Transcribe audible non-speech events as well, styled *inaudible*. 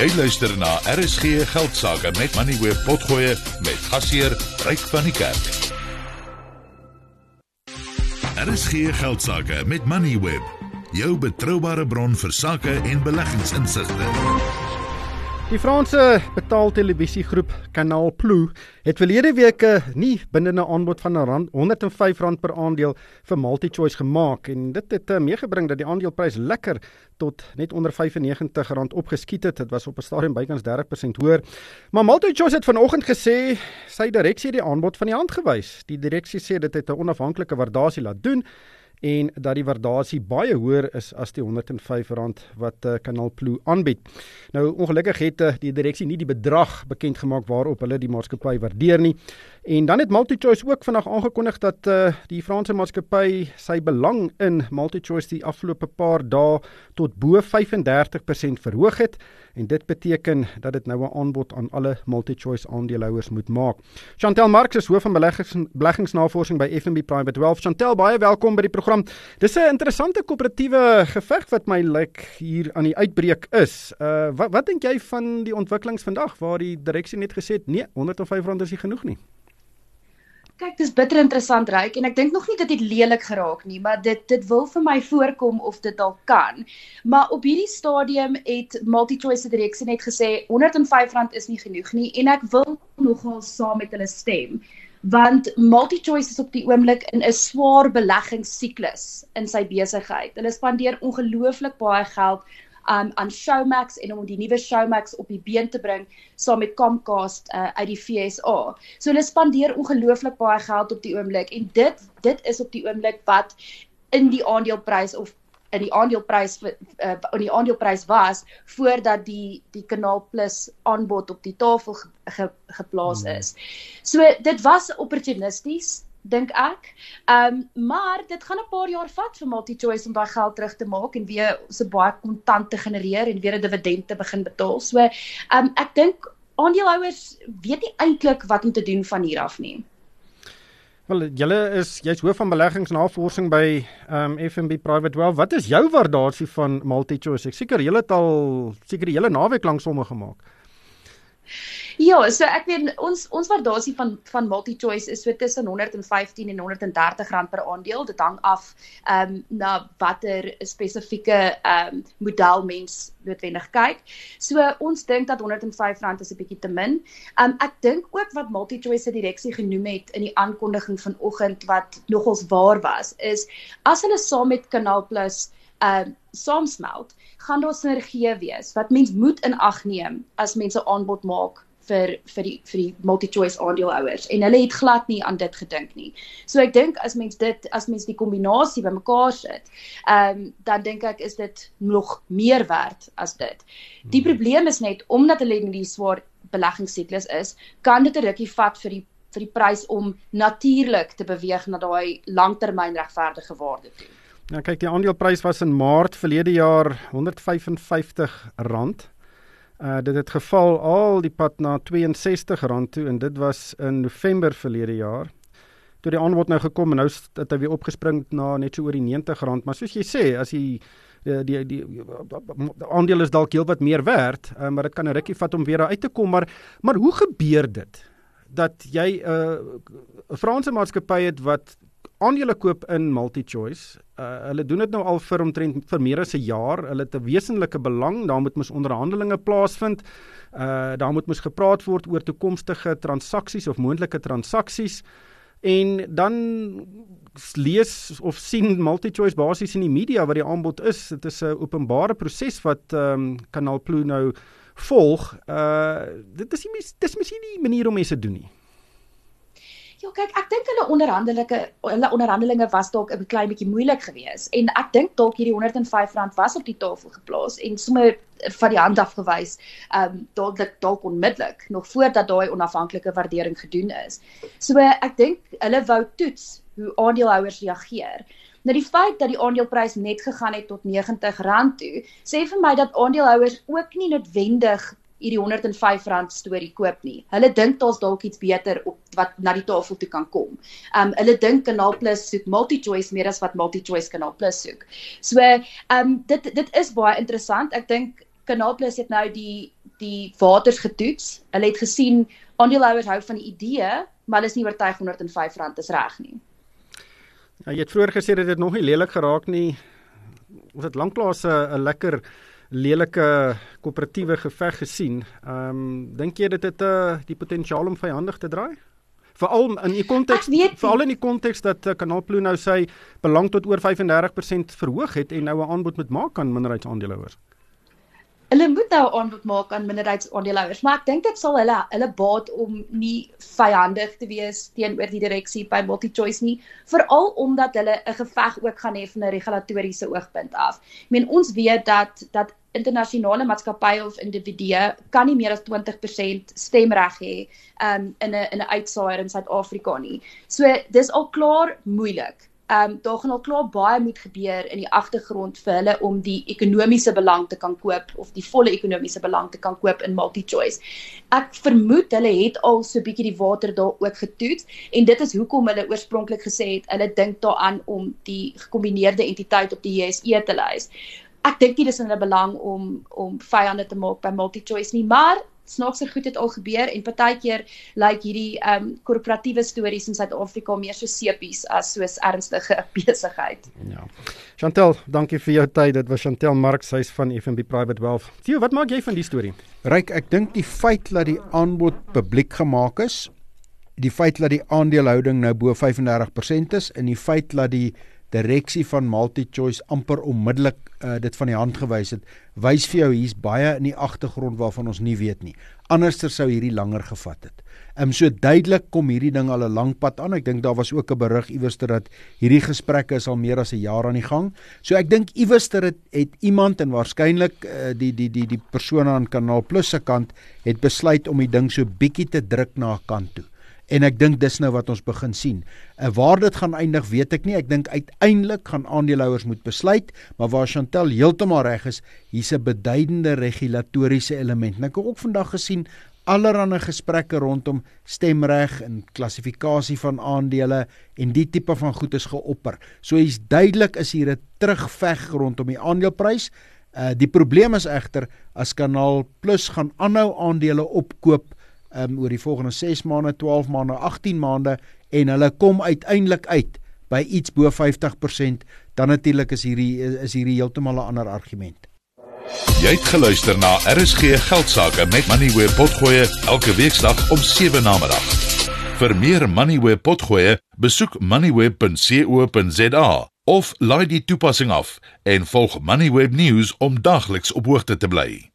Jy luister na RSG Geldsaake met Money Web Potgoe met gasheer Ryk van die Kerk. RSG Geldsaake met Money Web, jou betroubare bron vir sake en beleggingsinsigte. Die Franse betaaltelevisiegroep Canal Plus het verlede week 'n nie bindende aanbod van R105 per aandeel vir MultiChoice gemaak en dit het uh, meegebring dat die aandeleprys lekker tot net onder R95 opgeskiet het. Dit was op 'n stadium bykans 30% hoër. Maar MultiChoice het vanoggend gesê sy direksie het die aanbod van die hand gewys. Die direksie sê dit het 'n onafhanklike waardasie laat doen en dat die waardasie baie hoër is as die R105 wat uh, Canal Plus aanbied. Nou ongelukkig het uh, die direksie nie die bedrag bekend gemaak waarop hulle die maatskappy waardeer nie. En dan het MultiChoice ook vandag aangekondig dat uh, die Franse maatskappy sy belang in MultiChoice die afgelope paar dae tot bo 35% verhoog het en dit beteken dat dit nou 'n aanbod aan alle MultiChoice aandeelhouers moet maak. Chantel Marx is hoof van beleggings beleggingsnavorsing by FNB Private Wealth. Chantel, baie welkom by die program. Dis 'n interessante koöperatiewe geveg wat my lyk hier aan die uitbreek is. Uh wat wat dink jy van die ontwikkelings vandag waar die direksie net gesê het nee, R105 is nie genoeg nie? Kyk, dis bitter interessant ryk en ek dink nog nie dit het lelik geraak nie, maar dit dit wil vir my voorkom of dit dalk kan. Maar op hierdie stadium het MultiChoice se direksie net gesê R105 is nie genoeg nie en ek wil nogal saam met hulle stem. Want MultiChoice is op die oomblik in 'n swaar beleggingssiklus in sy besigheid. Hulle spandeer ongelooflik baie geld um aan Showmax en om die nuwe Showmax op die been te bring saam met Comcast uh, uit die FSA. So hulle spandeer ongelooflik baie geld op die oomblik en dit dit is op die oomblik wat in die aandeleprys of in die aandeleprys uh, in die aandeleprys was voordat die die Kanaal Plus aanbod op die tafel ge, ge, geplaas hmm. is. So dit was opportunisties dink ek. Ehm um, maar dit gaan 'n paar jaar vat vir MultiChoice om daai geld terug te maak en weer so baie kontant te genereer en weer 'n dividend te begin betaal. So ehm um, ek dink aandeelhouers weet nie eintlik wat om te doen van hier af nie. Wel, julle is jy's hoof van beleggingsnavorsing by ehm um, FNB Private Wealth. Wat is jou waardasie van MultiChoice? Ek seker julle het al seker die hele naweek lank somme gemaak. Ja, so ek weet ons ons waardasie van van MultiChoice is so tussen 115 en 130 rand per aandeel. Dit hang af ehm um, na watter spesifieke ehm um, model mens noodwendig kyk. So ons dink dat 105 rand is 'n bietjie te min. Ehm um, ek dink ook wat MultiChoice se direksie genoem het in die aankondiging vanoggend wat nogals waar was, is as hulle saam met Kanaal Plus ehm uh, saamsmelt, gaan daar sinergie wees wat mens moet in ag neem as mense aanbod maak vir vir die vir die multi-choice aandeelhouers en hulle het glad nie aan dit gedink nie. So ek dink as mens dit as mens die kombinasie bymekaar sit, ehm um, dan dink ek is dit nog meer werd as dit. Die hmm. probleem is net omdat hulle in die swaar beleggingssiklus is, kan dit 'n rukkie vat vir die vir die prys om natuurlik te beweeg na daai langtermyn regverdige waarde toe. Nou kyk, die aandeleprys was in Maart verlede jaar R155. Uh dit het geval al die pad na R62 toe en dit was in November verlede jaar. Toe die aanbod nou gekom en nou het hy weer opgespring na net so oor die R90, maar soos jy sê, as jy die die die, die aandeel is dalk heelwat meer werd, uh, maar dit kan 'n rukkie vat om weer uit te kom, maar maar hoe gebeur dit dat jy 'n uh, Franse maatskappy het wat aandele koop in MultiChoice. Uh, hulle doen dit nou al vir omtrent vir meer as 'n jaar. Hulle het 'n wesenlike belang. Daar moet mos onderhandelinge plaasvind. Uh daar moet mos gepraat word oor toekomstige transaksies of moontlike transaksies. En dan lees of sien MultiChoice basies in die media wat die aanbod is. Dit is 'n openbare proses wat ehm um, Kanaal Plus nou volg. Uh dit is nie dis mos nie die manier om mense doen nie. Ja, kyk, ek dink hulle onderhandelinge hulle onderhandelinge was dalk 'n klein bietjie moeilik geweest en ek dink dalk hierdie R105 was op die tafel geplaas en sommer van die hand af gewys, ehm um, dalk dalk onmiddellik nog voordat daai onafhanklike waardering gedoen is. So ek dink hulle wou toets hoe aandeelhouers reageer. Nou die feit dat die aandeleprys net gegaan het tot R90 toe, sê vir my dat aandeelhouers ook nie noodwendig hierdie 105 rand storie koop nie. Hulle dink daar's dalk iets beter op wat na die tafel toe kan kom. Um hulle dink Kanaal Plus soek multi-choice meer as wat multi-choice Kanaal Plus soek. So um dit dit is baie interessant. Ek dink Kanaal Plus het nou die die waters getoets. Hulle het gesien aandeelhouers hou van die idee, maar hulle is nie oortuig R105 is reg nie. Ja, jy het vroeër gesê dit het nog nie lelik geraak nie. Ons het lanklaas 'n lekker lelike koöperatiewe geveg gesien. Ehm um, dink jy dit het 'n uh, die potensiaal om vyandig te draai? Veral in die konteks veral in die konteks dat uh, Kanaal Plo nou sy belang tot oor 35% verhoog het en nou 'n aanbod moet maak aan minderheidsaandeelhouers. Hulle moet nou aanbod maak aan minderheidsaandeelhouers, maar ek dink dit sal hulle hulle baat om nie vyandig te wees teenoor die direksie by MultiChoice nie, veral omdat hulle 'n geveg ook gaan hê van 'n regulatoriese oogpunt af. Ek meen ons weet dat dat internasionale maatskappye of individue kan nie meer as 20% stemreg hê um, in 'n in 'n uitsaaier in Suid-Afrika nie. So dis al klaar moeilik. Ehm um, daar gaan al klaar baie moet gebeur in die agtergrond vir hulle om die ekonomiese belang te kan koop of die volle ekonomiese belang te kan koop in MultiChoice. Ek vermoed hulle het al so 'n bietjie die water daar ook getoets en dit is hoekom hulle oorspronklik gesê het hulle dink daaraan om die gekombineerde entiteit op die JSE te lys ek dink nie dis in hulle belang om om vyande te maak by MultiChoice nie, maar snaakse goed het al gebeur en partykeer lyk like hierdie ehm um, korporatiewe stories in Suid-Afrika meer so sepies as soos ernstige *laughs* besigheid. Ja. Chantel, dankie vir jou tyd. Dit was Chantel Marx, sy's van FNB Private Wealth. Theo, wat maak jy van die storie? Ryk, ek dink die feit dat die aanbod publiek gemaak is, die feit dat die aandelehouding nou bo 35% is en die feit dat die direksie van MultiChoice amper onmiddellik uh, dit van die hand gewys het, wys vir jou hier's baie in die agtergrond waarvan ons nie weet nie. Anderster sou hierdie langer gevat het. Ehm um, so duidelik kom hierdie ding al 'n lang pad aan. Ek dink daar was ook 'n berig iewers dat hierdie gesprekke is al meer as 'n jaar aan die gang. So ek dink iewers dat dit het iemand en waarskynlik uh, die die die die persone aan Kanaal Plus se kant het besluit om die ding so bietjie te druk na 'n kant toe en ek dink dis nou wat ons begin sien. En waar dit gaan eindig, weet ek nie. Ek dink uiteindelik gaan aandeelhouers moet besluit, maar waar Chantel heeltemal reg is, hier's 'n beduidende regulatoriese element. En ek het ook vandag gesien allerlei gesprekke rondom stemreg en klassifikasie van aandele en die tipe van goed is geopper. So hier's duidelik is hier 'n terugveg rondom die aandeleprys. Uh die probleem is egter as Kanaal Plus gaan aanhou aandele opkoop um, oor die volgende 6 maande, 12 maande, 18 maande en hulle kom uiteindelik uit by iets bo 50%, dan natuurlik is hierdie is hierdie heeltemal 'n ander argument. Jy het geluister na RSG Geldsaake met Money where potgoe elke weeksdag om 7 na middag. Vir meer Money where potgoe, besoek moneyweb.co.za of laai die toepassing af en volg Moneyweb News om dagliks op hoogte te bly.